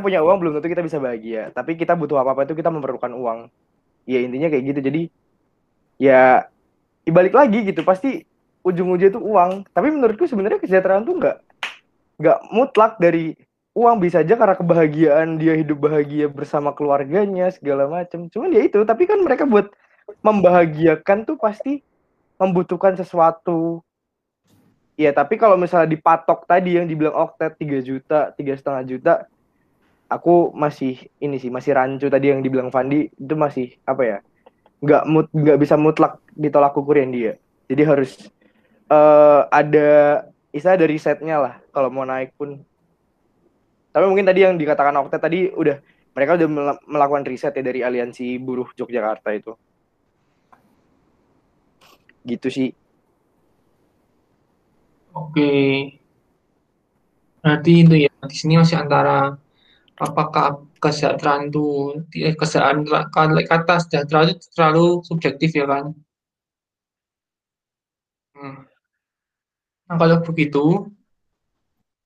punya uang belum tentu kita bisa bahagia. Tapi kita butuh apa apa itu kita memerlukan uang. Ya intinya kayak gitu. Jadi ya dibalik lagi gitu. Pasti ujung-ujungnya itu uang. Tapi menurutku sebenarnya kesejahteraan tuh nggak nggak mutlak dari uang. Bisa aja karena kebahagiaan dia hidup bahagia bersama keluarganya segala macam cuman ya itu. Tapi kan mereka buat membahagiakan tuh pasti membutuhkan sesuatu. Ya tapi kalau misalnya dipatok tadi yang dibilang oktet 3 juta tiga setengah juta aku masih ini sih masih rancu tadi yang dibilang Fandi itu masih apa ya nggak mut nggak bisa mutlak ditolak ukurnya dia. Jadi harus uh, ada istilah dari setnya lah kalau mau naik pun. Tapi mungkin tadi yang dikatakan Oktet tadi udah mereka udah melakukan riset ya dari aliansi buruh Yogyakarta itu. Gitu sih. Oke. Berarti itu ya di sini masih antara apakah kesejahteraan itu eh, kesejahteraan kata sejahtera itu terlalu subjektif ya kan? Hmm. nah kalau begitu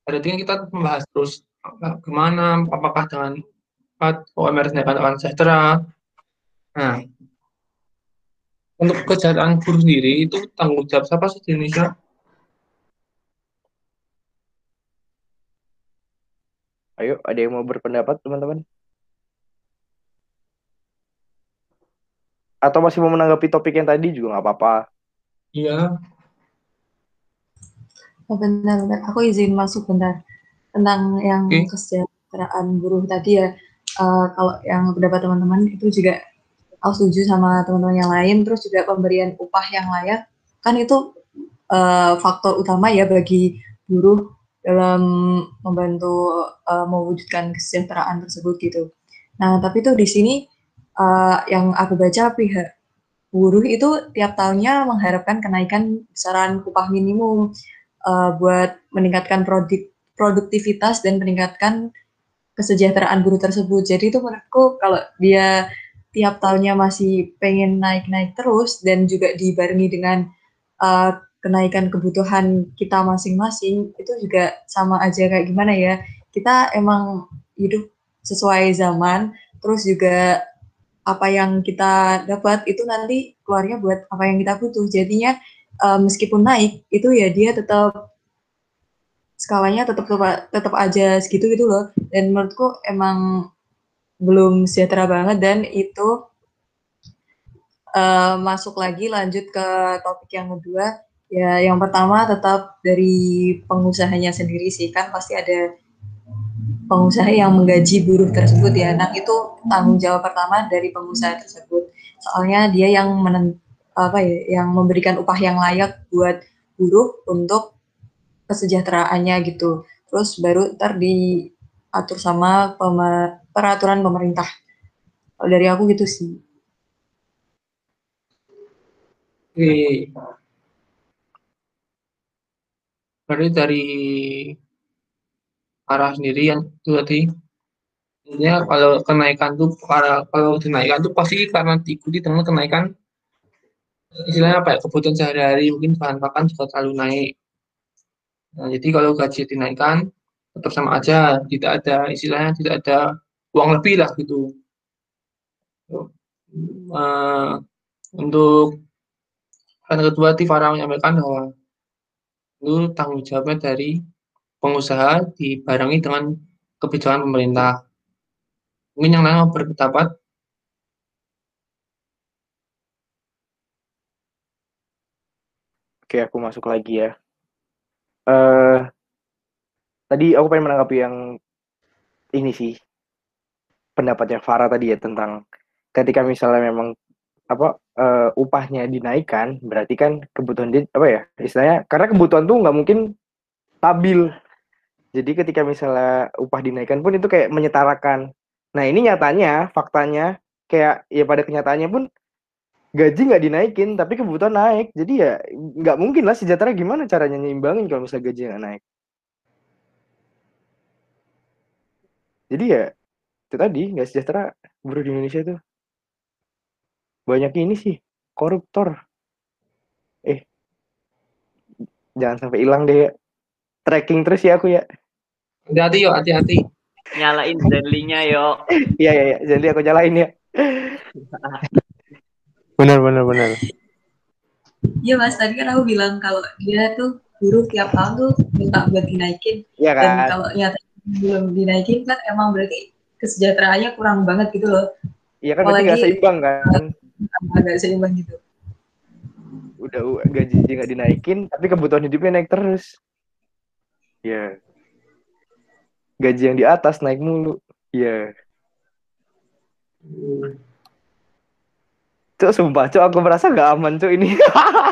berarti kita membahas terus gimana apakah dengan OMR akan sejahtera. Nah untuk kesejahteraan buruh sendiri itu tanggung jawab siapa sih di Indonesia Ayo, ada yang mau berpendapat, teman-teman? Atau masih mau menanggapi topik yang tadi juga nggak apa-apa. Iya. Oh, benar, benar. Aku izin masuk bentar. Tentang yang okay. kesejahteraan buruh tadi ya. Uh, kalau yang pendapat teman-teman itu juga aku setuju sama teman-teman yang lain. Terus juga pemberian upah yang layak. Kan itu uh, faktor utama ya bagi buruh dalam membantu uh, mewujudkan kesejahteraan tersebut gitu. Nah, tapi tuh di sini uh, yang aku baca pihak buruh itu tiap tahunnya mengharapkan kenaikan besaran upah minimum uh, buat meningkatkan produk produktivitas dan meningkatkan kesejahteraan buruh tersebut. Jadi itu menurutku kalau dia tiap tahunnya masih pengen naik-naik terus dan juga dibarengi dengan uh, kenaikan kebutuhan kita masing-masing itu juga sama aja kayak gimana ya? Kita emang hidup sesuai zaman terus juga apa yang kita dapat itu nanti keluarnya buat apa yang kita butuh. Jadinya uh, meskipun naik itu ya dia tetap skalanya tetap tetap, aja segitu gitu loh. Dan menurutku emang belum sejahtera banget dan itu uh, masuk lagi lanjut ke topik yang kedua Ya, yang pertama tetap dari pengusahanya sendiri sih kan pasti ada pengusaha yang menggaji buruh tersebut ya. Nah itu tanggung jawab pertama dari pengusaha tersebut. Soalnya dia yang menen, apa ya, yang memberikan upah yang layak buat buruh untuk kesejahteraannya gitu. Terus baru ntar diatur sama peraturan pemerintah. Kalau dari aku gitu sih. Berarti dari arah sendiri yang itu tadi. Ya kalau kenaikan tuh para kalau kenaikan tuh pasti karena diikuti dengan kenaikan istilahnya apa ya kebutuhan sehari-hari mungkin bahan pakan juga terlalu naik. Nah, jadi kalau gaji dinaikkan tetap sama aja tidak ada istilahnya tidak ada uang lebih lah gitu. Uh, untuk yang kedua Tifara menyampaikan bahwa itu tanggung jawabnya dari pengusaha dibarengi dengan kebijakan pemerintah. Mungkin yang lain mau berpendapat? Oke, aku masuk lagi ya. Uh, tadi aku pengen menanggapi yang ini sih pendapatnya Farah tadi ya tentang ketika misalnya memang apa uh, upahnya dinaikkan berarti kan kebutuhan dia apa ya istilahnya karena kebutuhan tuh nggak mungkin stabil. Jadi ketika misalnya upah dinaikkan pun itu kayak menyetarakan. Nah ini nyatanya faktanya kayak ya pada kenyataannya pun gaji nggak dinaikin tapi kebutuhan naik. Jadi ya nggak mungkin lah sejahtera gimana caranya nyimbangin kalau misalnya gaji nggak naik. Jadi ya itu tadi nggak sejahtera buruh di Indonesia tuh banyak ini sih koruptor eh jangan sampai hilang deh ya tracking terus ya aku ya hati-hati yuk hati-hati nyalain Zenly-nya yo. Iya iya iya, jadi aku nyalain ya. Benar benar benar. Iya mas, tadi kan aku bilang kalau dia tuh buruh tiap tahun tuh minta buat dinaikin. Iya Dan kan? kalau nyata belum dinaikin kan emang berarti kesejahteraannya kurang banget gitu loh. Iya kan berarti nggak apalagi- seimbang kan? Agak seimbang gitu. Udah gaji nggak dinaikin, tapi kebutuhan hidupnya naik terus. Iya. Gaji yang di atas naik mulu. Iya. Cuk, sumpah, cuk, aku merasa gak aman, cuk, ini.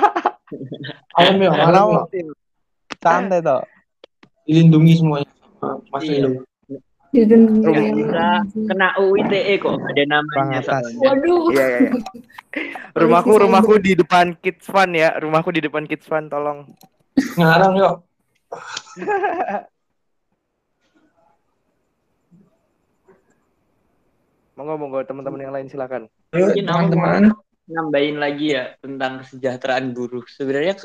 Alam ya, alam? Santai toh. dilindungi semuanya. Mas Iya. Lindung. Nggak bisa kena UITE kok ada namanya soalnya. Waduh. Iya, iya, iya. Rumahku, rumahku di depan Kids Fun ya. Rumahku di depan Kids Fun, tolong. Ngarang yuk. Monggo, monggo, teman-teman yang lain silakan. Mungkin teman-teman. nambahin lagi ya tentang kesejahteraan buruh. Sebenarnya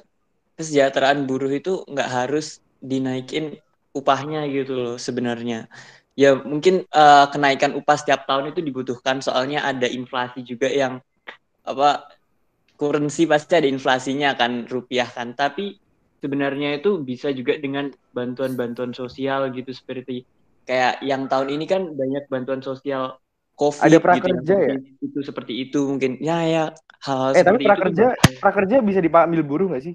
kesejahteraan buruh itu nggak harus dinaikin upahnya gitu loh sebenarnya. Ya mungkin eh, kenaikan upah setiap tahun itu dibutuhkan soalnya ada inflasi juga yang apa currency pasti ada inflasinya kan rupiah kan. Tapi sebenarnya itu bisa juga dengan bantuan-bantuan sosial gitu seperti kayak yang tahun ini kan banyak bantuan sosial COVID Ada gitu prakerja yang ya? itu seperti itu mungkin ya ya hal-hal Eh, tapi seperti itu prakerja, prakerja bisa diambil buruh nggak sih?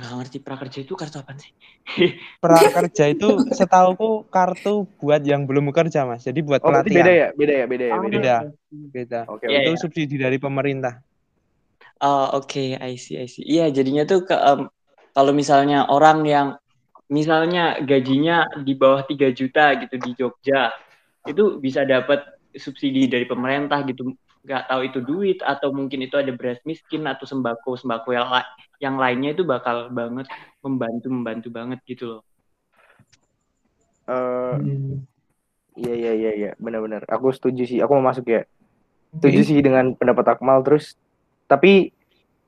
Nggak ngerti prakerja itu kartu apa sih Prakerja itu setauku kartu buat yang belum bekerja mas. Jadi buat Oh, pelatihan. beda ya? Beda ya? Beda ya? Beda. Beda. Beda. Oke, Iya, itu iya. subsidi dari pemerintah. Oh, oke, I see, I see. Iya, jadinya tuh ke, em, kalau misalnya orang yang misalnya gajinya di bawah 3 juta gitu di Jogja, itu bisa dapat subsidi dari pemerintah gitu. Nggak tahu itu duit atau mungkin itu ada beras miskin atau sembako sembako yang la- yang lainnya itu bakal banget membantu membantu banget gitu loh. Eh, Hmm. iya, iya, iya, iya. Benar-benar. Aku setuju sih. Aku mau masuk ya. Setuju sih dengan pendapat Akmal. Terus, tapi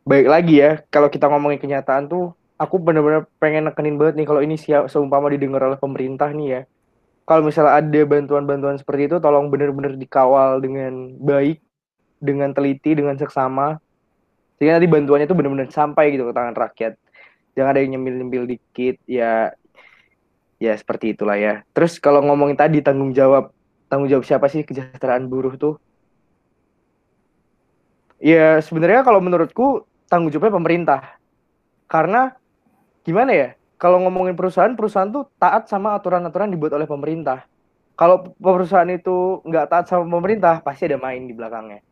baik lagi ya, kalau kita ngomongin kenyataan tuh, aku benar-benar pengen nekenin banget nih kalau ini siap seumpama didengar oleh pemerintah nih ya. Kalau misalnya ada bantuan-bantuan seperti itu, tolong benar-benar dikawal dengan baik, dengan teliti, dengan seksama. Sehingga nanti bantuannya itu benar-benar sampai gitu ke tangan rakyat. Jangan ada yang nyemil-nyemil dikit, ya ya seperti itulah ya. Terus kalau ngomongin tadi tanggung jawab, tanggung jawab siapa sih kesejahteraan buruh tuh? Ya sebenarnya kalau menurutku tanggung jawabnya pemerintah. Karena gimana ya? Kalau ngomongin perusahaan, perusahaan tuh taat sama aturan-aturan dibuat oleh pemerintah. Kalau perusahaan itu nggak taat sama pemerintah, pasti ada main di belakangnya.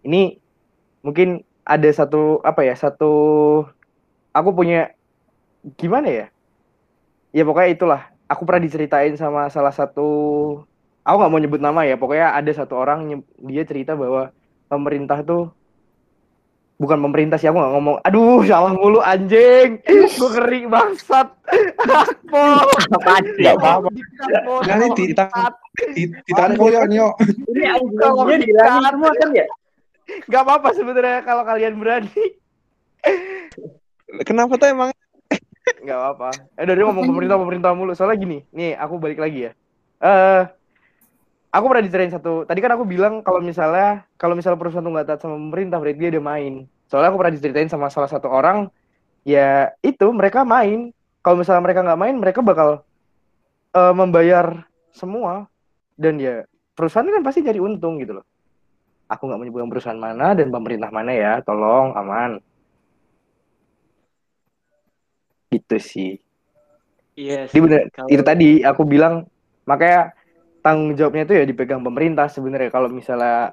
Ini mungkin ada satu apa ya? Satu aku punya gimana ya? Ya pokoknya itulah. Aku pernah diceritain sama salah satu aku nggak mau nyebut nama ya. Pokoknya ada satu orang dia cerita bahwa pemerintah tuh bukan pemerintah sih aku nggak ngomong. Aduh, salah mulu anjing. Gue kering bangsat. Akpol. Nggak apa-apa. Nanti ditang- Di- Ditarik kalian yuk. Ini Kalau anjingnya dihilangin semua kan ya? Gak apa-apa sebenarnya kalau kalian berani. Kenapa tuh emang? Gak apa-apa. Eh dari ngomong pemerintah pemerintah mulu. Soalnya gini, nih aku balik lagi ya. Eh, aku pernah diceritain satu. Tadi kan aku bilang kalau misalnya kalau misalnya perusahaan tuh nggak taat sama pemerintah, berarti dia ada main. Soalnya aku pernah diceritain sama salah satu orang, ya itu mereka main. Kalau misalnya mereka nggak main, mereka bakal eh, membayar semua. Dan ya perusahaan kan pasti jadi untung gitu loh. Aku nggak menyebutkan perusahaan mana dan pemerintah mana ya, tolong aman. Gitu sih. Iya Jadi bener, Kalau- itu tadi aku bilang makanya tanggung jawabnya itu ya dipegang pemerintah sebenarnya kalau misalnya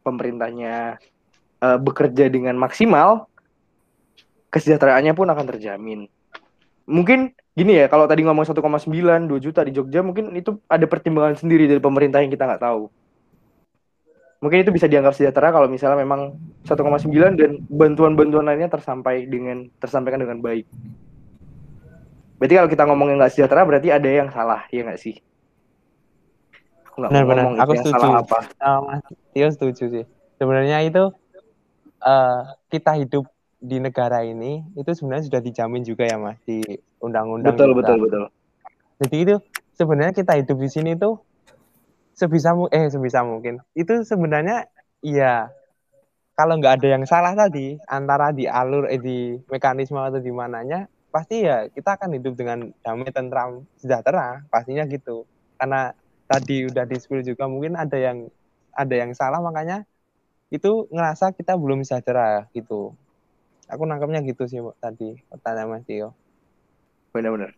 pemerintahnya eh, bekerja dengan maksimal kesejahteraannya pun akan terjamin. Mungkin gini ya, kalau tadi ngomong 1,9 2 juta di Jogja mungkin itu ada pertimbangan sendiri dari pemerintah yang kita nggak tahu. Mungkin itu bisa dianggap sejahtera kalau misalnya memang 1,9 dan bantuan-bantuan lainnya tersampai dengan tersampaikan dengan baik. Berarti kalau kita ngomongin nggak sejahtera berarti ada yang salah, ya nggak sih? Aku nggak ngomong aku itu setuju. salah apa. Mas Tio setuju sih. Sebenarnya itu eh, kita hidup di negara ini itu sebenarnya sudah dijamin juga ya mas di undang-undang. Betul, juga. betul, betul. Jadi itu sebenarnya kita hidup di sini tuh sebisa mu eh sebisa mungkin. Itu sebenarnya iya. Kalau nggak ada yang salah tadi antara di alur eh, di mekanisme atau di mananya pasti ya kita akan hidup dengan damai tentram sejahtera pastinya gitu. Karena tadi udah di juga mungkin ada yang ada yang salah makanya itu ngerasa kita belum sejahtera gitu. Aku nangkapnya gitu sih tadi pertanyaan Mas Tio. Benar-benar.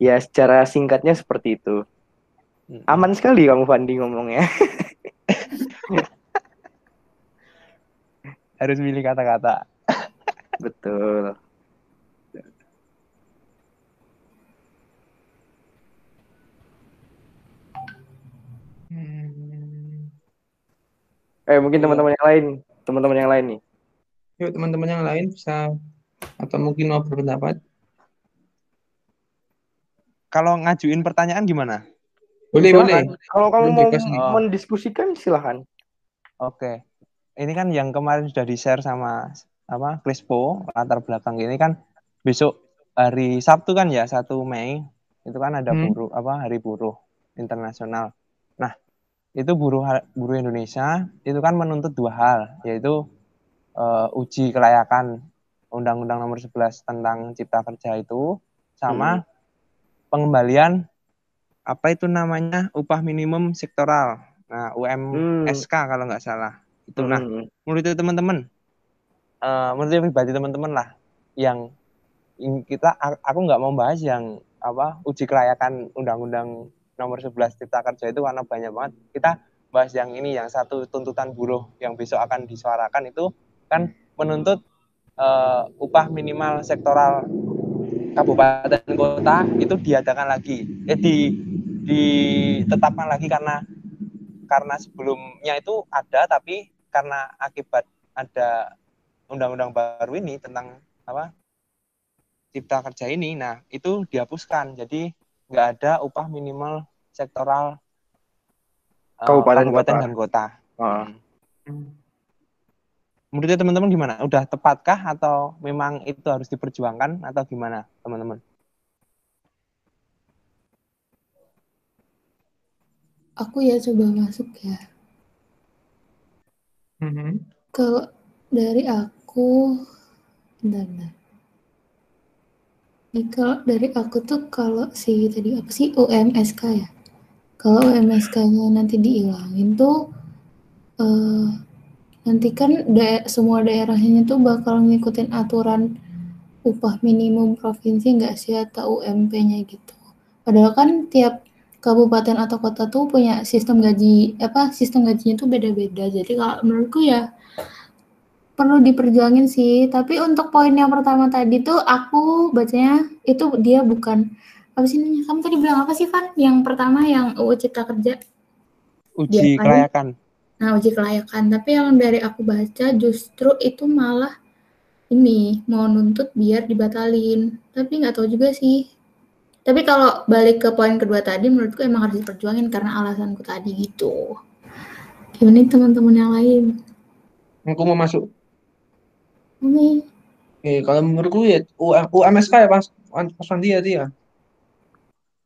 Ya secara singkatnya seperti itu aman sekali kamu Fandi ngomongnya harus milih kata-kata betul Hmm. Eh mungkin iya. teman-teman yang lain, teman-teman yang lain nih. Yuk teman-teman yang lain bisa atau mungkin mau berpendapat. Kalau ngajuin pertanyaan gimana? Boleh, silahkan. boleh. Kalau kamu mau oh. mendiskusikan silahkan. Oke. Ini kan yang kemarin sudah di-share sama apa Crispo latar belakang ini kan besok hari Sabtu kan ya 1 Mei itu kan ada hmm. buruh apa hari buruh internasional. Nah, itu buruh buruh Indonesia itu kan menuntut dua hal yaitu uh, uji kelayakan Undang-Undang Nomor 11 tentang Cipta Kerja itu sama hmm. pengembalian apa itu namanya upah minimum sektoral. Nah, UMSK hmm. kalau nggak salah. Itu nah, hmm. nah, menurut teman-teman uh, menurut pribadi teman-teman lah yang kita aku nggak mau bahas yang apa uji kelayakan undang-undang nomor 11 Cipta Kerja itu karena banyak banget. Kita bahas yang ini yang satu tuntutan buruh yang besok akan disuarakan itu kan menuntut uh, upah minimal sektoral kabupaten kota itu diadakan lagi eh di ditetapkan lagi karena karena sebelumnya itu ada tapi karena akibat ada undang-undang baru ini tentang apa cipta kerja ini nah itu dihapuskan jadi nggak ada upah minimal sektoral uh, kabupaten, kabupaten kota. dan kota. Uh. Hmm. Menurut teman-teman gimana? Udah tepatkah atau memang itu harus diperjuangkan atau gimana, teman-teman? Aku ya coba masuk ya. Mm-hmm. Kalau dari aku, bentar, bentar. Ini kalau dari aku tuh kalau si tadi apa sih UMSK ya? Kalau UMSK-nya nanti dihilangin tuh uh, nanti kan da semua daerahnya tuh bakal ngikutin aturan upah minimum provinsi nggak sih atau UMP-nya gitu. Padahal kan tiap kabupaten atau kota tuh punya sistem gaji apa sistem gajinya tuh beda-beda. Jadi kalau menurutku ya perlu diperjuangin sih. Tapi untuk poin yang pertama tadi tuh aku bacanya itu dia bukan apa sih namanya? Kamu tadi bilang apa sih, Van? Yang pertama yang UU Cipta Kerja. Uji dia, kelayakan. Nah, uji kelayakan. Tapi yang dari aku baca justru itu malah ini mau nuntut biar dibatalin. Tapi nggak tahu juga sih. Tapi kalau balik ke poin kedua tadi, menurutku emang harus diperjuangin karena alasanku tadi gitu. Gimana teman-teman yang lain? Aku mau masuk. Oke. Oke, kalau menurutku ya UMSK ya Pas Pas Fandi ya dia.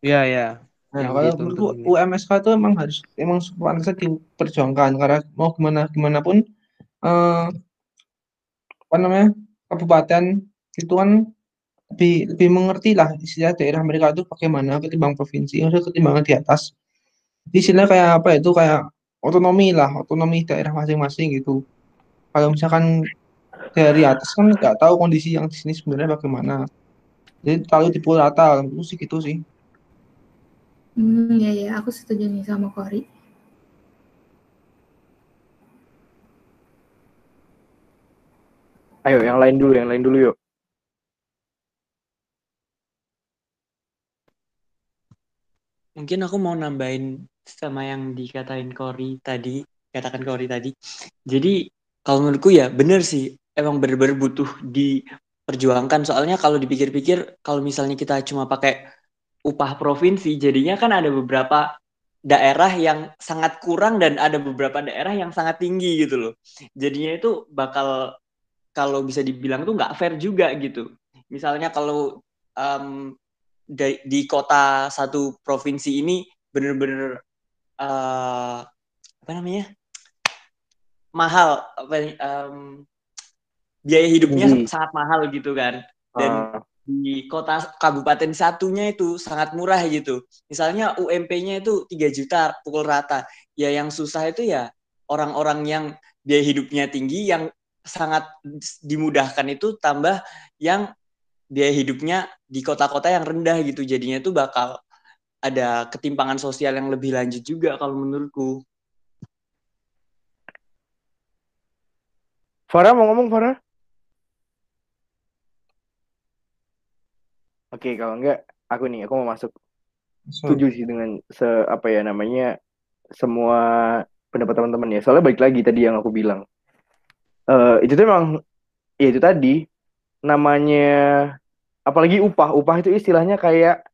Iya, iya. Nah, kalau gitu, menurutku UMSK itu emang harus emang pantasnya diperjuangkan karena mau gimana gimana pun eh, apa namanya kabupaten itu kan lebih lebih mengerti lah istilah daerah mereka itu bagaimana ketimbang provinsi harus ketimbangan di atas istilah kayak apa itu kayak otonomi lah otonomi daerah masing-masing gitu kalau misalkan dari atas kan nggak tahu kondisi yang di sini sebenarnya bagaimana. Jadi kalau dipukul rata, itu sih gitu sih. Hmm, ya ya, aku setuju nih sama Kori. Ayo, yang lain dulu, yang lain dulu yuk. Mungkin aku mau nambahin sama yang dikatain Kori tadi, katakan Kori tadi. Jadi kalau menurutku ya bener sih emang bener-bener butuh diperjuangkan. Soalnya kalau dipikir-pikir kalau misalnya kita cuma pakai upah provinsi jadinya kan ada beberapa daerah yang sangat kurang dan ada beberapa daerah yang sangat tinggi gitu loh. Jadinya itu bakal kalau bisa dibilang tuh nggak fair juga gitu. Misalnya kalau um, di, di kota satu provinsi ini bener-bener uh, apa namanya? Mahal apa um, biaya hidupnya Tinggi. sangat mahal gitu kan. Dan Ah, di kota kabupaten satunya itu sangat murah gitu. Misalnya UMP-nya itu 3 juta pukul rata. Ya yang susah itu ya orang-orang yang biaya hidupnya tinggi yang sangat dimudahkan itu tambah yang biaya hidupnya di kota-kota yang rendah gitu jadinya itu bakal ada ketimpangan sosial yang lebih lanjut juga kalau menurutku Farah mau ngomong Farah? Oke, kalau enggak aku nih, aku mau masuk. Setuju sih dengan se apa ya namanya semua pendapat teman-teman ya. Soalnya balik lagi tadi yang aku bilang. Eh itu tuh emang ya itu tadi namanya apalagi upah. Upah itu istilahnya kayak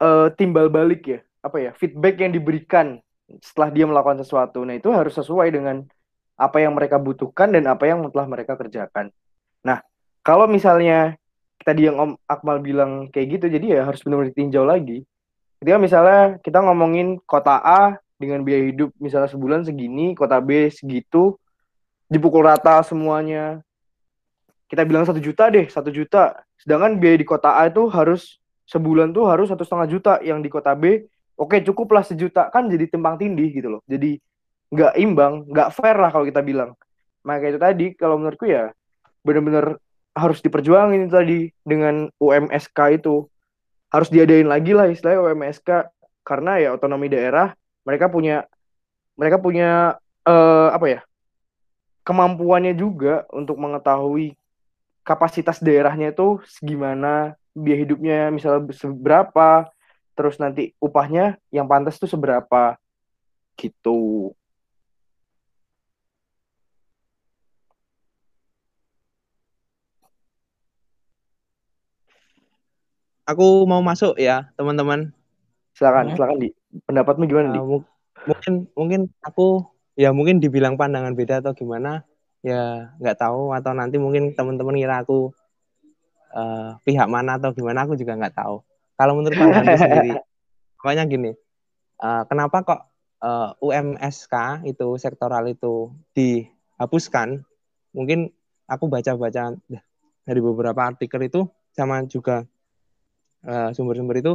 eh timbal balik ya. Apa ya? Feedback yang diberikan setelah dia melakukan sesuatu. Nah, itu harus sesuai dengan apa yang mereka butuhkan dan apa yang telah mereka kerjakan. Nah, kalau misalnya tadi yang Om Akmal bilang kayak gitu, jadi ya harus benar-benar ditinjau lagi. Ketika misalnya kita ngomongin kota A dengan biaya hidup misalnya sebulan segini, kota B segitu, dipukul rata semuanya. Kita bilang satu juta deh, satu juta. Sedangkan biaya di kota A itu harus sebulan tuh harus satu setengah juta, yang di kota B oke cukuplah sejuta kan jadi timpang tindih gitu loh. Jadi nggak imbang, nggak fair lah kalau kita bilang. Maka itu tadi kalau menurutku ya benar-benar harus diperjuangin tadi dengan UMSK itu harus diadain lagi lah istilahnya UMSK karena ya otonomi daerah mereka punya mereka punya eh, apa ya kemampuannya juga untuk mengetahui kapasitas daerahnya itu segimana biaya hidupnya misalnya seberapa terus nanti upahnya yang pantas itu seberapa gitu Aku mau masuk ya, teman-teman. silakan Hmm. silakan di pendapatmu gimana di Uh, mu- mungkin mungkin aku ya mungkin dibilang pandangan beda atau gimana ya nggak tahu atau nanti mungkin teman-teman kira aku uh, pihak mana atau gimana aku juga nggak tahu. Kalau menurut pandanganku sendiri, pokoknya gini, uh, kenapa kok uh, UMSK itu sektoral itu dihapuskan? Mungkin aku baca-baca dari beberapa artikel itu sama juga uh, sumber-sumber itu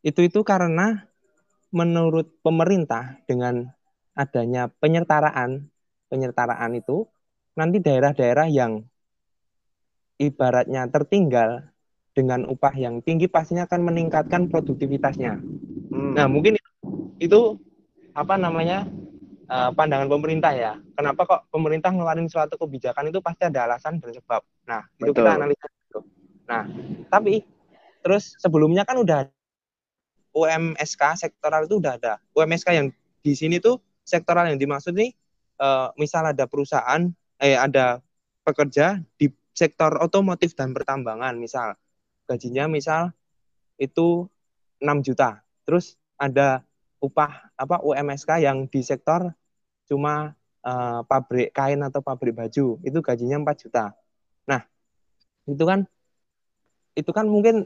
itu itu karena menurut pemerintah dengan adanya penyertaraan penyertaraan itu nanti daerah-daerah yang ibaratnya tertinggal dengan upah yang tinggi pastinya akan meningkatkan produktivitasnya. Hmm. Nah mungkin itu apa namanya uh, pandangan pemerintah ya. Kenapa kok pemerintah ngeluarin suatu kebijakan itu pasti ada alasan dan sebab. Nah itu Betul. kita analisa. dulu. Nah tapi terus sebelumnya kan udah UMSK sektoral itu udah ada. UMSK yang di sini tuh sektoral yang dimaksud nih eh, misal ada perusahaan eh ada pekerja di sektor otomotif dan pertambangan misal gajinya misal itu 6 juta. Terus ada upah apa UMSK yang di sektor cuma eh, pabrik kain atau pabrik baju itu gajinya 4 juta. Nah, itu kan itu kan mungkin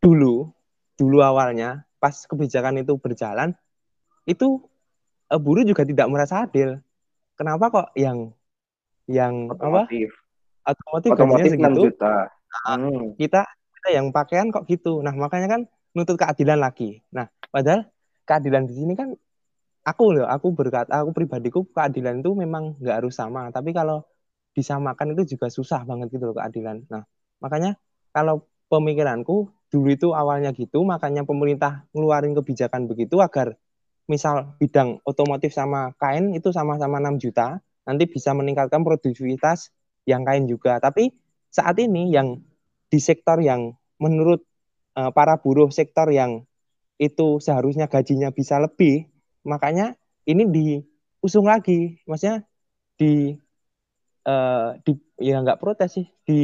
dulu dulu awalnya pas kebijakan itu berjalan itu eh, buruh juga tidak merasa adil. Kenapa kok yang yang apa otomotif otomotif otomotif gajinya 6 segitu juta Hmm. kita kita yang pakaian kok gitu. Nah makanya kan nuntut keadilan lagi. Nah padahal keadilan di sini kan aku loh aku berkata aku pribadiku keadilan itu memang nggak harus sama. Tapi kalau disamakan itu juga susah banget gitu loh keadilan. Nah makanya kalau pemikiranku dulu itu awalnya gitu makanya pemerintah ngeluarin kebijakan begitu agar misal bidang otomotif sama kain itu sama-sama 6 juta nanti bisa meningkatkan produktivitas yang kain juga tapi saat ini yang di sektor yang menurut uh, para buruh sektor yang itu seharusnya gajinya bisa lebih makanya ini diusung lagi maksudnya di uh, di ya nggak protes sih di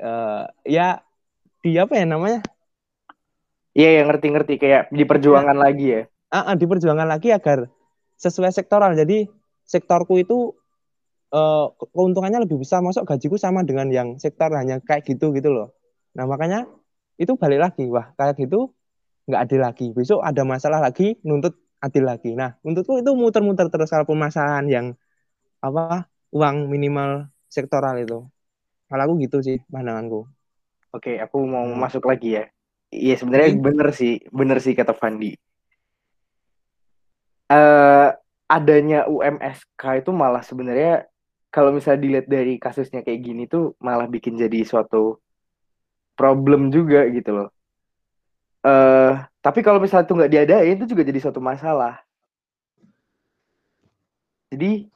uh, ya di apa ya namanya Iya, yang ngerti-ngerti kayak diperjuangkan lagi ya. ah, ah, diperjuangkan lagi agar sesuai sektoral. Jadi sektorku itu eh, keuntungannya lebih besar. Masuk gajiku sama dengan yang sektor hanya kayak gitu gitu loh. Nah makanya itu balik lagi wah kayak gitu nggak adil lagi besok ada masalah lagi nuntut adil lagi nah menurutku itu muter-muter terus kalau permasalahan yang apa uang minimal sektoral itu kalau aku gitu sih pandanganku Oke, aku mau Hmm. masuk lagi ya. Iya sebenarnya Oke. bener sih, bener sih kata Fandi. Eh adanya UMSK itu malah sebenarnya kalau misalnya dilihat dari kasusnya kayak gini tuh malah bikin jadi suatu problem juga gitu loh. Eh tapi kalau misalnya tuh nggak diadain itu juga jadi suatu masalah. Jadi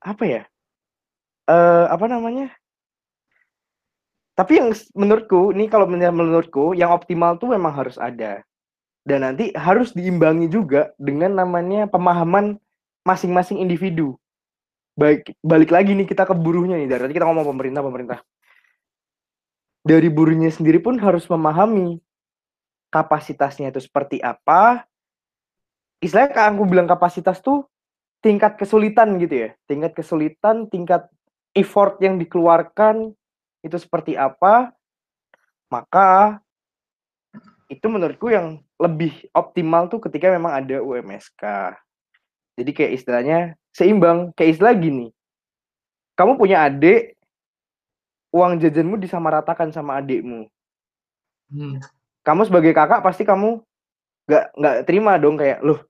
apa ya? Eh apa namanya? Tapi yang menurutku, ini kalau men- menurutku yang optimal tuh memang harus ada. Dan nanti harus diimbangi juga dengan namanya pemahaman masing-masing individu. Baik, balik lagi nih kita ke buruhnya nih. Dari tadi kita ngomong pemerintah, pemerintah. Dari buruhnya sendiri pun harus memahami kapasitasnya itu seperti apa. Istilahnya kalau aku bilang kapasitas tuh tingkat kesulitan gitu ya. Tingkat kesulitan, tingkat effort yang dikeluarkan itu seperti apa, maka itu menurutku yang lebih optimal tuh ketika memang ada UMSK. Jadi kayak istilahnya seimbang, kayak istilah gini. Kamu punya adik, uang jajanmu disamaratakan sama adikmu. Hmm. Kamu sebagai kakak pasti kamu nggak nggak terima dong kayak loh,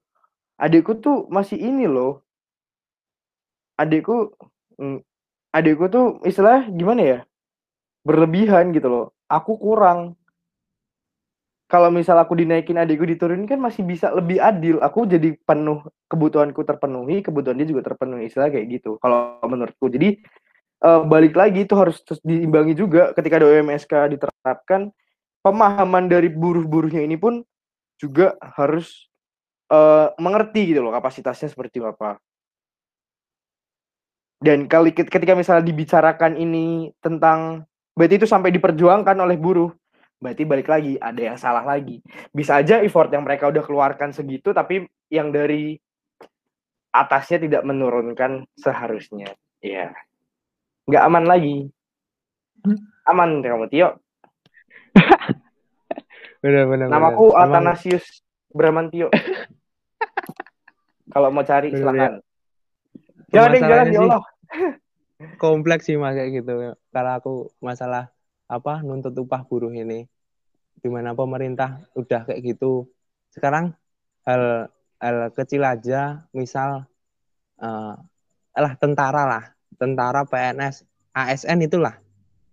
adikku tuh masih ini loh. Adikku, mm, adikku tuh istilah gimana ya? berlebihan gitu loh. Aku kurang. Kalau misal aku dinaikin adikku diturunin kan masih bisa lebih adil. Aku jadi penuh kebutuhanku terpenuhi, kebutuhan dia juga terpenuhi. Istilah kayak gitu. Kalau menurutku. Jadi eh, balik lagi itu harus terus diimbangi juga ketika ada UMSK diterapkan. Pemahaman dari buruh-buruhnya ini pun juga harus eh, mengerti gitu loh kapasitasnya seperti apa. Dan kali ketika misalnya dibicarakan ini tentang berarti itu sampai diperjuangkan oleh buruh berarti balik lagi ada yang salah lagi. Bisa aja effort yang mereka udah keluarkan segitu tapi yang dari atasnya tidak menurunkan seharusnya. Ya nggak aman lagi. Aman kamu Tio. Benar-benar namaku Athanasius Bramantio kalau mau cari Bener, silakan. jangan deh, jangan ya Allah. kompleks sih mas kayak gitu. Kalau aku masalah apa nuntut upah buruh ini. Di mana pemerintah udah kayak gitu. Sekarang hal hal kecil aja misal eh lah tentara lah. Tentara PNS ASN itulah.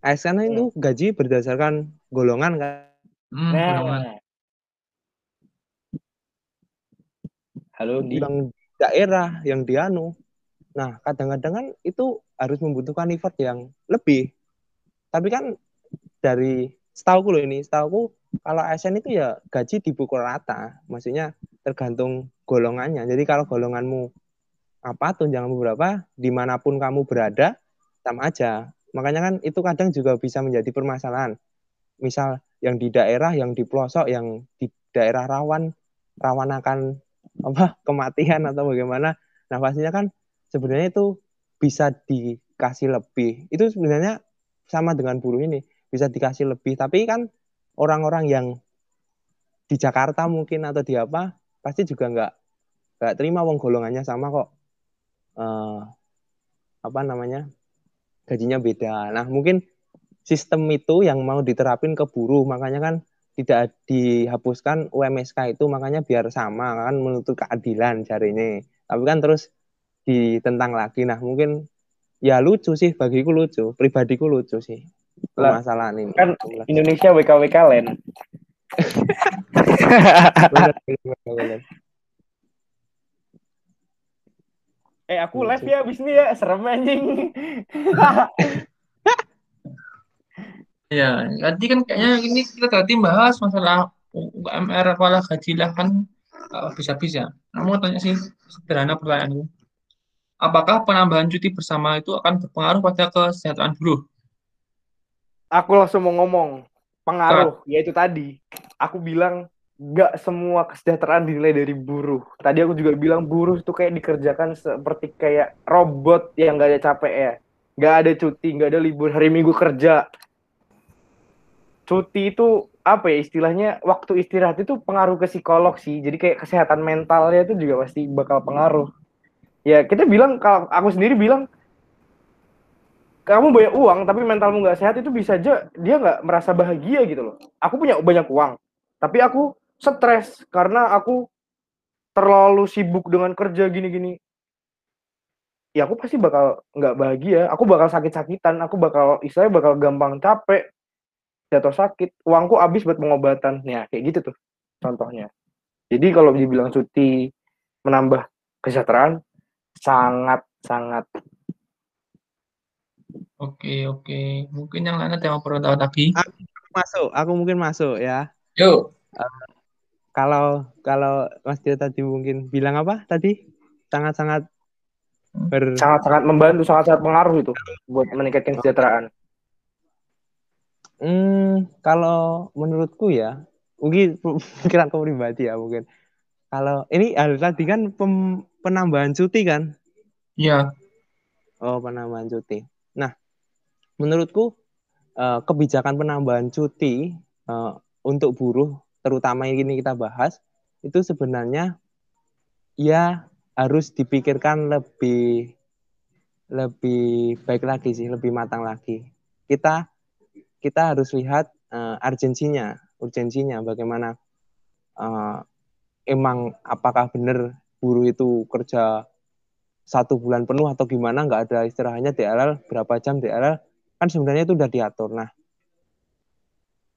ASN itu gaji berdasarkan golongan kan? Hmm, golongan. halo di yang daerah yang dianu nah kadang-kadang kan itu harus membutuhkan effort yang lebih. Tapi kan dari setahu loh ini setahu kalau ASN itu ya gaji dipukul rata maksudnya tergantung golongannya. Jadi kalau golonganmu apa tunjangan berapa di mana pun kamu berada sama aja. Makanya kan itu kadang juga bisa menjadi permasalahan. Misal yang di daerah yang di pelosok yang di daerah rawan rawan akan apa kematian atau bagaimana. Nah pastinya kan sebenarnya itu bisa dikasih lebih. Itu sebenarnya sama dengan buruh ini bisa dikasih lebih. Tapi kan orang-orang yang di Jakarta mungkin atau di apa pasti juga nggak nggak terima wong golongannya sama kok. Eh, apa namanya? Gajinya beda. Nah mungkin sistem itu yang mau diterapin ke buruh. Makanya kan tidak dihapuskan UMSK itu. Makanya biar sama kan menuntut keadilan ini tapi kan terus ditentang lagi. Nah mungkin ya lucu sih. Bagiku lucu. Pribadiku lucu sih permasalahan ini kan Indonesia WKWK land eh aku Iya live ya abis ini ya serem anjing Ya, tadi kan kayaknya ini kita tadi bahas masalah UMR kepala gaji lah kan eh, bisa-bisa. Namun tanya sih sederhana pertanyaannya. Apakah penambahan cuti bersama itu akan berpengaruh pada kesejahteraan buruh? Aku langsung mau ngomong. Pengaruh yaitu tadi aku bilang nggak semua kesejahteraan dinilai dari buruh. Tadi aku juga bilang buruh itu kayak dikerjakan seperti kayak robot yang nggak ada capek ya. Nggak ada cuti nggak ada libur hari minggu kerja. Cuti itu apa ya istilahnya waktu istirahat itu pengaruh ke psikolog sih. Jadi kayak kesehatan mentalnya itu juga pasti bakal pengaruh. Ya kita bilang kalau aku sendiri bilang kamu banyak uang tapi mentalmu nggak sehat itu bisa aja dia nggak merasa bahagia gitu loh. Aku punya banyak uang tapi aku stres karena aku terlalu sibuk dengan kerja gini-gini. Ya aku pasti bakal nggak bahagia. Aku bakal sakit-sakitan aku bakal istilahnya bakal gampang capek jatuh sakit. Uangku habis buat pengobatan. Ya kayak gitu tuh contohnya. Jadi kalau dibilang cuti menambah kesejahteraan sangat sangat Oke, oke. Mungkin yang lain ada yang perlu tahu lagi. Aku masuk, aku mungkin masuk ya. Yuk. Uh, kalau kalau Mas Tio tadi mungkin bilang apa tadi? Sangat-sangat ber... sangat-sangat membantu, sangat-sangat pengaruh itu buat meningkatkan kesejahteraan. Hmm, kalau menurutku ya, mungkin pikiran aku pribadi ya mungkin. Kalau ini hal tadi kan pem, penambahan cuti kan? Iya. Oh, penambahan cuti. Menurutku uh, kebijakan penambahan cuti uh, untuk buruh, terutama yang ini kita bahas, itu sebenarnya ya harus dipikirkan lebih lebih baik lagi sih, lebih matang lagi. Kita kita harus lihat uh, urgensinya, urgensinya bagaimana uh, emang apakah benar buruh itu kerja satu bulan penuh atau gimana nggak ada istirahatnya DLL berapa jam DLL kan sebenarnya itu udah diatur. Nah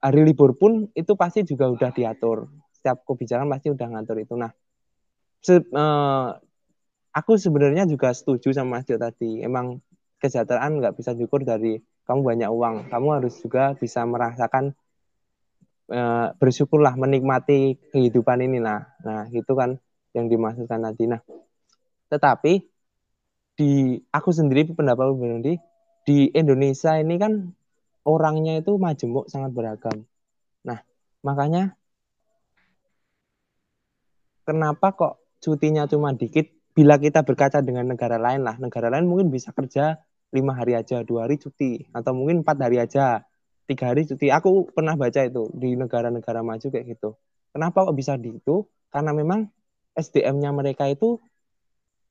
hari libur pun itu pasti juga udah diatur. Setiap kebijakan pasti udah ngatur itu. Nah se uh, aku sebenarnya juga setuju sama Mas Dio tadi. Emang kesejahteraan nggak bisa diukur dari kamu banyak uang, kamu harus juga bisa merasakan uh, bersyukurlah menikmati kehidupan ini nah. Nah, itu kan yang dimaksudkan tadi. Nah, tetapi di aku sendiri pendapat pribadi di Indonesia ini kan orangnya itu majemuk sangat beragam. Nah, makanya kenapa kok cutinya cuma dikit bila kita berkaca dengan negara lain lah negara lain mungkin bisa kerja lima hari aja, dua hari cuti, atau mungkin empat hari aja, tiga hari cuti. Aku pernah baca itu di negara-negara maju kayak gitu. Kenapa kok bisa di itu? Karena memang SDM-nya mereka itu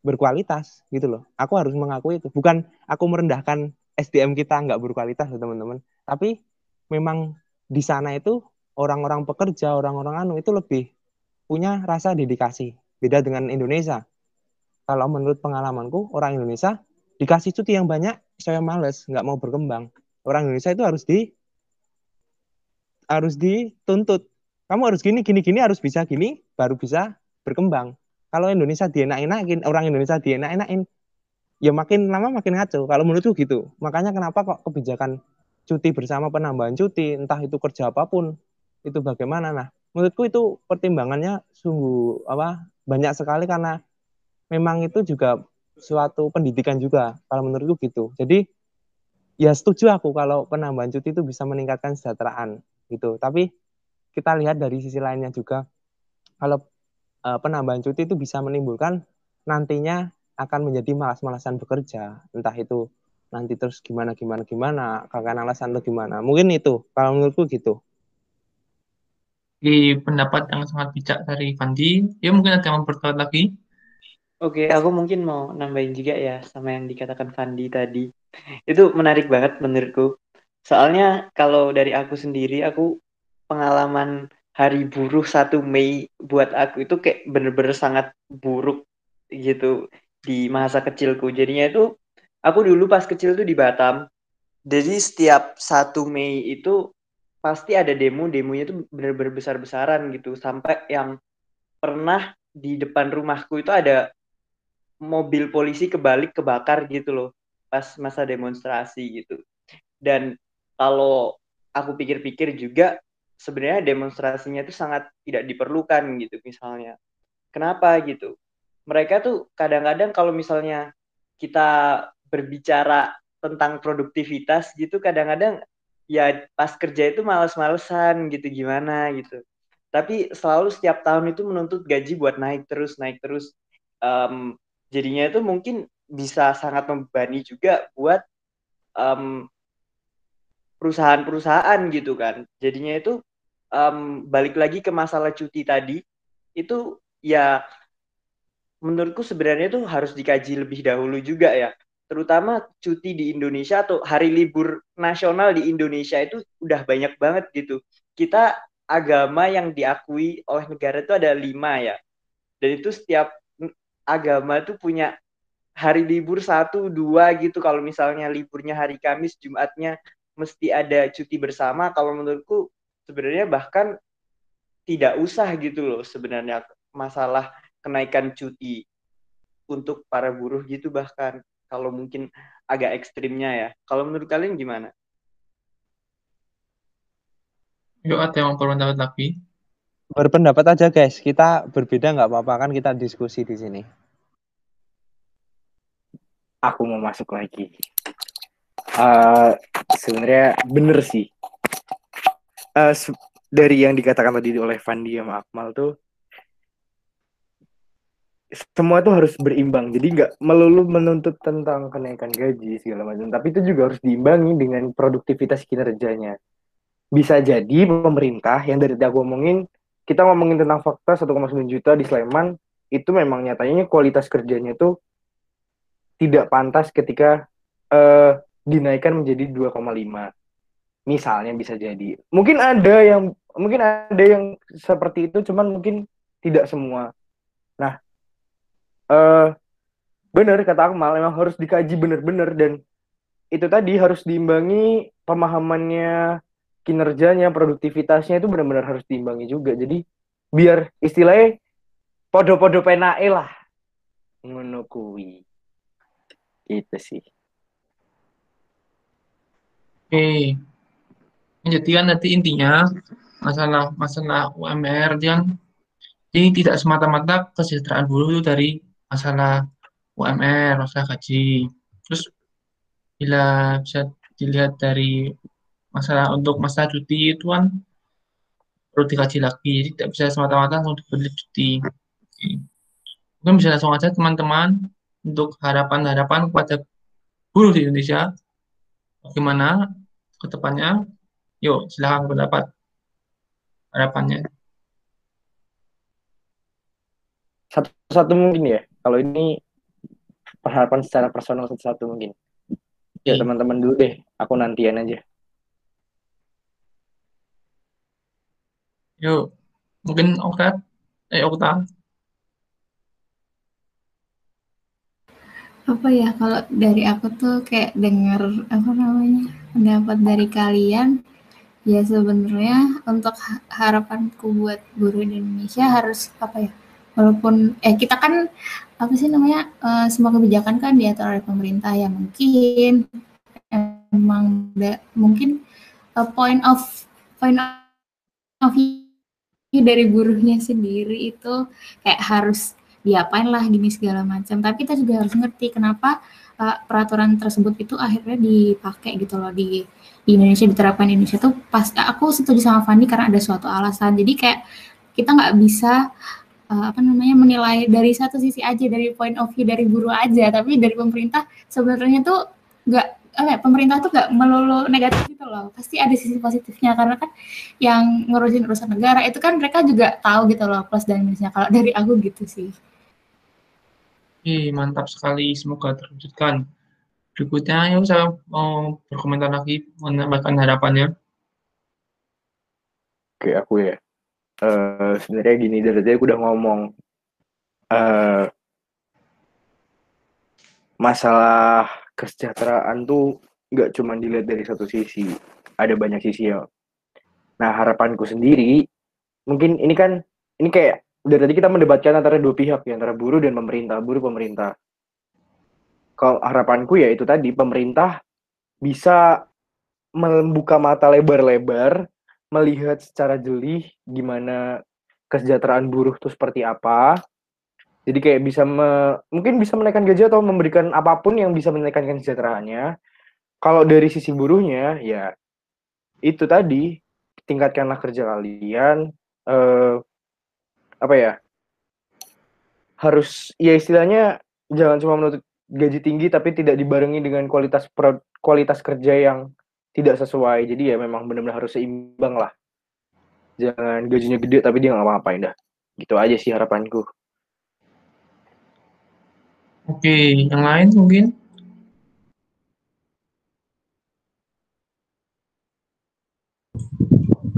berkualitas gitu loh. Aku harus mengakui itu. Bukan aku merendahkan SDM kita nggak berkualitas teman-teman. Tapi memang di sana itu orang-orang pekerja, orang-orang anu itu lebih punya rasa dedikasi. Beda dengan Indonesia. Kalau menurut pengalamanku, orang Indonesia dikasih cuti yang banyak saya males nggak mau berkembang orang Indonesia itu harus di harus dituntut kamu harus gini gini gini harus bisa gini baru bisa berkembang kalau Indonesia dienak-enakin orang Indonesia dienak-enakin ya makin lama makin ngaco. Kalau menurutku gitu. Makanya kenapa kok kebijakan cuti bersama penambahan cuti entah itu kerja apa pun itu bagaimana? Nah menurutku itu pertimbangannya sungguh apa banyak sekali karena memang itu juga suatu pendidikan juga kalau menurutku gitu. Jadi ya setuju aku kalau penambahan cuti itu bisa meningkatkan kesejahteraan gitu. Tapi kita lihat dari sisi lainnya juga. Kalau uh, penambahan cuti itu bisa menimbulkan nantinya akan menjadi malas-malasan bekerja. Entah itu nanti terus gimana gimana gimana kakak alasan lo gimana. Mungkin itu kalau menurutku gitu. Di pendapat yang sangat bijak dari Fandi ya mungkin ada yang mau lagi? Oke, aku mungkin mau nambahin juga ya sama yang dikatakan Fandi tadi. Itu menarik banget menurutku. Soalnya kalau dari aku sendiri, aku pengalaman hari buruh 1 Mei buat aku itu kayak bener-bener sangat buruk gitu di masa kecilku. Jadinya itu aku dulu pas kecil tuh di Batam. Jadi setiap 1 Mei itu pasti ada demo, demonya tuh bener-bener besar-besaran gitu. Sampai yang pernah di depan rumahku itu ada mobil polisi kebalik kebakar gitu loh pas masa demonstrasi gitu. Dan kalau aku pikir-pikir juga sebenarnya demonstrasinya itu sangat tidak diperlukan gitu misalnya. Kenapa gitu? Mereka tuh kadang-kadang kalau misalnya kita berbicara tentang produktivitas gitu kadang-kadang ya pas kerja itu males-malesan gitu gimana gitu. Tapi selalu setiap tahun itu menuntut gaji buat naik terus naik terus. Um, jadinya itu mungkin bisa sangat membebani juga buat perusahaan-perusahaan gitu kan. Jadinya itu um, balik lagi ke masalah cuti tadi itu ya menurutku sebenarnya itu harus dikaji lebih dahulu juga ya. Terutama cuti di Indonesia atau hari libur nasional di Indonesia itu udah banyak banget gitu. Kita agama yang diakui oleh negara itu ada lima ya. Dan itu setiap agama tuh punya hari libur satu dua gitu. Kalau misalnya liburnya hari Kamis Jumatnya mesti ada cuti bersama. Kalau menurutku sebenarnya bahkan tidak usah gitu loh sebenarnya masalah kenaikan cuti untuk para buruh gitu bahkan kalau mungkin agak ekstrimnya ya. Kalau menurut kalian gimana? Yuk ada yang berpendapat lagi? Berpendapat aja guys, kita berbeda nggak apa-apa kan kita diskusi di sini. Aku mau masuk lagi. Uh, sebenarnya bener sih uh, dari yang dikatakan tadi oleh Fandi sama Akmal tuh semua tuh harus berimbang. Jadi nggak melulu menuntut tentang kenaikan gaji segala macam. Tapi itu juga harus diimbangi dengan produktivitas kinerjanya. Bisa jadi pemerintah yang dari tadi aku ngomongin kita ngomongin tentang fakta 1,9 juta di Sleman itu memang nyatanya kualitas kerjanya tuh tidak pantas ketika uh, dinaikkan menjadi 2,5 misalnya bisa jadi. Mungkin ada yang mungkin ada yang seperti itu cuman mungkin tidak semua. Nah uh, benar kata Akmal memang harus dikaji benar-benar dan itu tadi harus diimbangi pemahamannya kinerjanya produktivitasnya itu benar-benar harus diimbangi juga. Jadi biar istilahnya podo-podo penae lah. Menukui itu sih. Oke, jadi kan nanti intinya masalah masalah UMR yang ini tidak semata-mata kesejahteraan buruh itu dari masalah UMR, masalah gaji. Terus bila bisa dilihat dari masalah untuk masa cuti itu kan perlu dikaji lagi. Jadi tidak bisa semata-mata langsung dibeli cuti. Oke. Mungkin bisa langsung aja teman-teman untuk harapan-harapan kepada buruh di Indonesia. Bagaimana ke depannya Yuk, silahkan pendapat harapannya. Satu-satu mungkin ya. Kalau ini harapan secara personal satu-satu mungkin. Ya teman-teman dulu deh. Aku nantian aja. Yuk, mungkin Okta, eh Okta. Apa ya kalau dari aku tuh kayak denger apa namanya pendapat dari kalian Ya sebenarnya untuk harapanku buat di Indonesia harus apa ya? Walaupun eh kita kan apa sih namanya? Uh, semua kebijakan kan diatur oleh pemerintah ya mungkin. Emang da, mungkin uh, point of point of view dari buruhnya sendiri itu kayak harus diapain lah gini segala macam. Tapi kita juga harus ngerti kenapa uh, peraturan tersebut itu akhirnya dipakai gitu loh di di Indonesia diterapkan di Indonesia tuh pas aku setuju sama Fandi karena ada suatu alasan. Jadi kayak kita nggak bisa uh, apa namanya menilai dari satu sisi aja dari point of view dari buruh aja. Tapi dari pemerintah sebenarnya tuh nggak apa ya, pemerintah tuh nggak melulu negatif gitu loh. Pasti ada sisi positifnya karena kan yang ngurusin urusan negara itu kan mereka juga tahu gitu loh plus dan minusnya kalau dari aku gitu sih. Oke, mantap sekali. Semoga terwujudkan. Berikutnya ya saya mau berkomentar lagi menambahkan harapannya. Oke aku ya uh, sebenarnya gini dari tadi aku udah ngomong uh, masalah kesejahteraan tuh nggak cuma dilihat dari satu sisi ada banyak sisi ya. Nah harapanku sendiri mungkin ini kan ini kayak dari tadi kita mendebatkan antara dua pihak ya antara buruh dan pemerintah buruh pemerintah. Kalau harapanku ya itu tadi pemerintah bisa membuka mata lebar-lebar melihat secara jeli gimana kesejahteraan buruh itu seperti apa. Jadi kayak bisa me, mungkin bisa menaikkan gaji atau memberikan apa pun yang bisa menaikkan kesejahteraannya. Kalau dari sisi buruhnya ya itu tadi tingkatkanlah kerja kalian eh, apa ya harus ya istilahnya jangan cuma menuntut gaji tinggi tapi tidak dibarengi dengan kualitas kualitas kerja yang tidak sesuai. Jadi ya memang benar-benar harus seimbang lah. Jangan gajinya gede tapi dia nggak apa-apain dah. Gitu aja sih harapanku. Oke yang lain mungkin?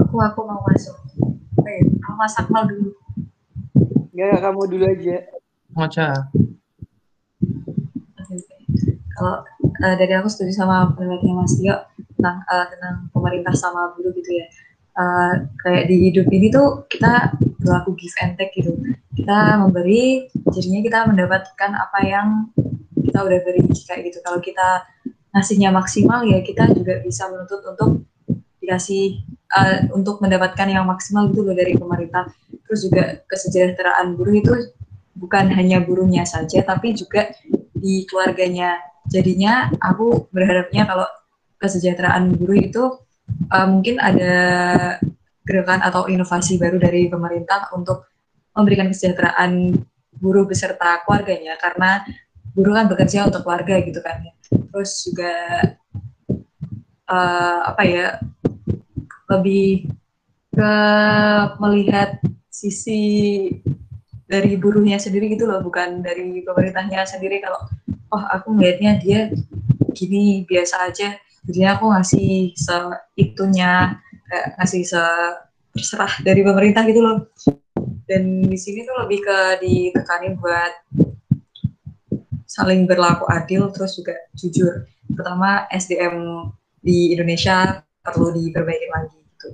Aku aku mau masuk. Oke aku masak mal dulu. Enggak, kamu dulu aja. Maca. Kalau uh, dari aku setuju sama pendapatnya Mas Tio tentang uh, tentang pemerintah sama buruh gitu ya. Uh, kayak di hidup ini tuh kita berlaku give and take gitu. Kita memberi, jadinya kita mendapatkan apa yang kita udah beri kayak gitu. Kalau kita ngasihnya maksimal ya kita juga bisa menuntut untuk dikasih uh, untuk mendapatkan yang maksimal gitu loh dari pemerintah. Terus juga kesejahteraan buruh itu bukan hanya buruhnya saja, tapi juga di keluarganya. Jadinya aku berharapnya kalau kesejahteraan buruh itu uh, mungkin ada gerakan atau inovasi baru dari pemerintah untuk memberikan kesejahteraan buruh beserta keluarganya karena buruh kan bekerja untuk keluarga gitu kan terus juga uh, apa ya lebih ke melihat sisi dari buruhnya sendiri gitu loh, bukan dari pemerintahnya sendiri. Kalau oh aku melihatnya dia gini biasa aja, jadi aku ngasih seitunya, kayak ngasih se terserah dari pemerintah gitu loh. Dan di sini tuh lebih ke ditekanin buat saling berlaku adil terus juga jujur. Pertama SDM di Indonesia perlu diperbaiki lagi gitu.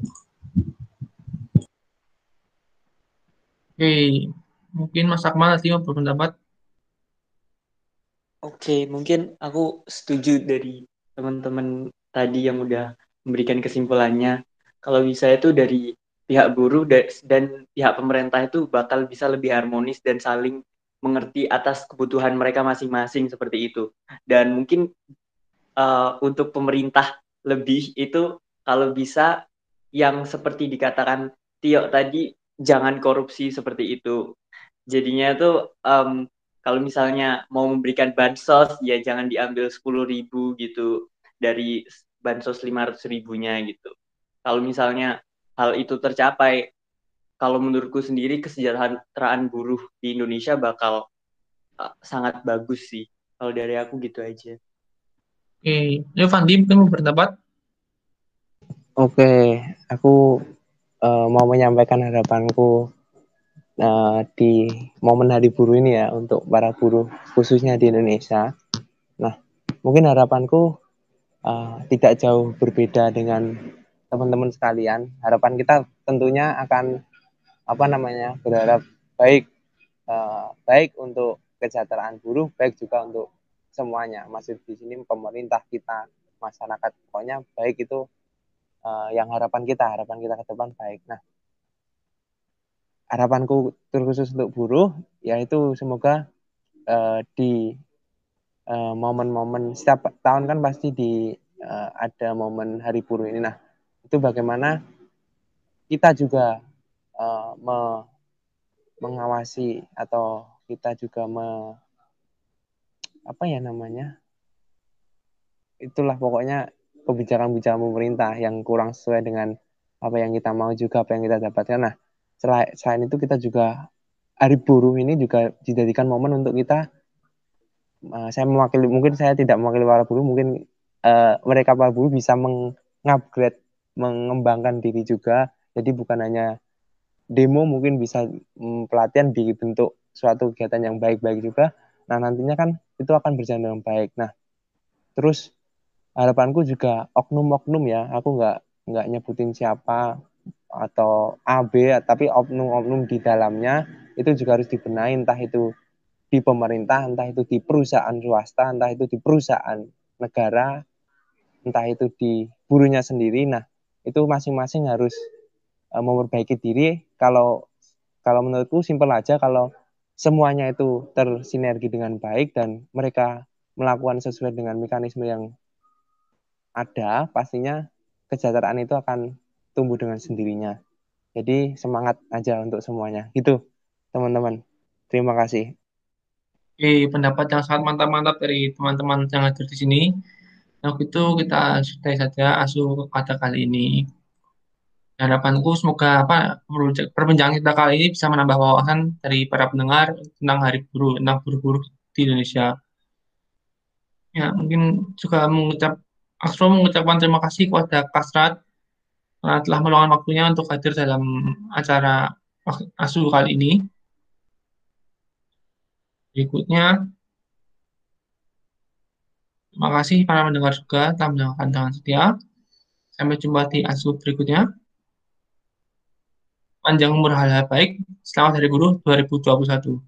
Oke, mungkin Mas Akmal nanti mau berpendapat. Oke, mungkin aku setuju dari teman-teman tadi yang udah memberikan kesimpulannya. Kalau bisa itu dari pihak buruh dan pihak pemerintah itu bakal bisa lebih harmonis dan saling mengerti atas kebutuhan mereka masing-masing seperti itu. Dan mungkin uh, untuk pemerintah lebih itu kalau bisa yang seperti dikatakan Tio tadi jangan korupsi seperti itu. Jadinya tuh um, kalau misalnya mau memberikan bansos ya jangan diambil sepuluh ribu gitu dari bansos lima ratus ribunya gitu. Kalau misalnya hal itu tercapai, kalau menurutku sendiri kesejahteraan buruh di Indonesia bakal uh, sangat bagus sih. Kalau dari aku gitu aja. Oke, okay. Fandi mungkin mau berpendapat? Oke, okay. aku uh, mau menyampaikan harapanku uh, di momen Hari Buruh ini ya untuk para buruh khususnya di Indonesia. Nah, mungkin harapanku uh, tidak jauh berbeda dengan teman-teman sekalian. Harapan kita tentunya akan apa namanya berharap baik uh, baik untuk kesejahteraan buruh, baik juga untuk semuanya. Masih di sini pemerintah kita, masyarakat pokoknya baik itu uh, yang harapan kita, harapan kita ke depan baik. Nah, harapanku terkhusus untuk buruh yaitu semoga uh, di momen-momen uh, setiap tahun kan pasti di uh, ada momen Hari Buruh ini. Nah, itu bagaimana kita juga uh, me, mengawasi atau kita juga me, apa ya namanya itulah pokoknya kebijakan-kebijakan pemerintah yang kurang sesuai dengan apa yang kita mau juga apa yang kita dapatkan. Nah, selain, itu kita juga hari buruh ini juga dijadikan momen untuk kita uh, saya mewakili mungkin saya tidak mewakili para buruh mungkin uh, mereka para buruh bisa mengupgrade mengembangkan diri juga. Jadi bukan hanya demo mungkin bisa um, pelatihan dibentuk suatu kegiatan yang baik-baik juga. Nah nantinya kan itu akan berjalan dengan baik. Nah terus harapanku juga oknum-oknum ya aku nggak nggak nyebutin siapa atau AB tapi oknum-oknum di dalamnya itu juga harus dibenahi. Entah itu di pemerintah entah itu di perusahaan swasta entah itu di perusahaan negara entah itu di burunya sendiri. Nah itu masing-masing harus uh, memperbaiki diri. Kalau kalau menurutku simpel aja kalau semuanya itu tersinergi dengan baik dan mereka melakukan sesuai dengan mekanisme yang ada, pastinya kesejahteraan itu akan tumbuh dengan sendirinya. Jadi semangat aja untuk semuanya. Gitu, teman-teman. Terima kasih. Oke, pendapat yang sangat mantap-mantap dari teman-teman yang hadir di sini. Nah, itu kita sudahi saja asuh kata kali ini. Harapanku semoga apa perbincangan kita kali ini bisa menambah wawasan dari para pendengar tentang Hari Buruh, tentang buruh-buruh di Indonesia. Ya, mungkin juga mengucap Astro mengucapkan terima kasih kepada Kasrat karena telah meluangkan waktunya untuk hadir dalam acara Asu kali ini. Berikutnya, terima kasih para pendengar juga telah mendengarkan dengan setia. Sampai jumpa di Asu berikutnya. Panjang umur hal-hal baik. Selamat Hari Guru 2021.